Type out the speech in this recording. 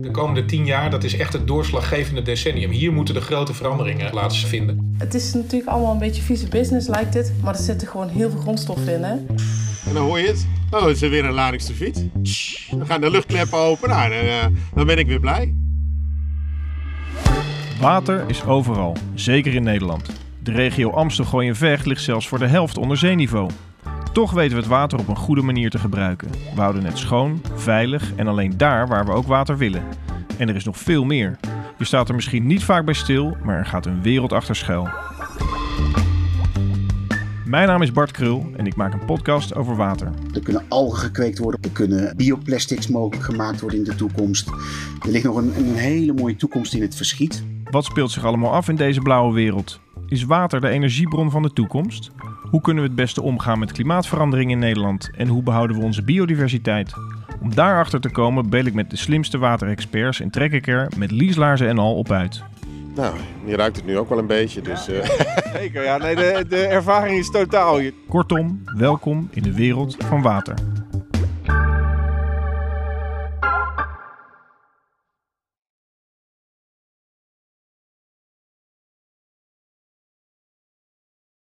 De komende tien jaar, dat is echt het doorslaggevende decennium. Hier moeten de grote veranderingen plaatsvinden. Het is natuurlijk allemaal een beetje vieze business, lijkt het. Maar er zitten gewoon heel veel grondstoffen in, hè? En dan hoor je het. Oh, het is weer een ladingsterfiet. Dan gaan de luchtkleppen open. Nou, dan, eh, dan ben ik weer blij. Water is overal, zeker in Nederland. De regio Amstel-Gooi-en-Vecht ligt zelfs voor de helft onder zeeniveau. Toch weten we het water op een goede manier te gebruiken. We houden het schoon, veilig en alleen daar waar we ook water willen. En er is nog veel meer. Je staat er misschien niet vaak bij stil, maar er gaat een wereld achter schuil. Mijn naam is Bart Krul en ik maak een podcast over water. Er kunnen algen gekweekt worden, er kunnen bioplastics mogelijk gemaakt worden in de toekomst. Er ligt nog een, een hele mooie toekomst in het verschiet. Wat speelt zich allemaal af in deze blauwe wereld? Is water de energiebron van de toekomst? Hoe kunnen we het beste omgaan met klimaatverandering in Nederland? En hoe behouden we onze biodiversiteit? Om daarachter te komen bel ik met de slimste waterexperts en trek ik er met lieslaarzen en al op uit. Nou, je ruikt het nu ook wel een beetje, dus... eh, Zeker, ja. Nee, de, de ervaring is totaal. Kortom, welkom in de wereld van water.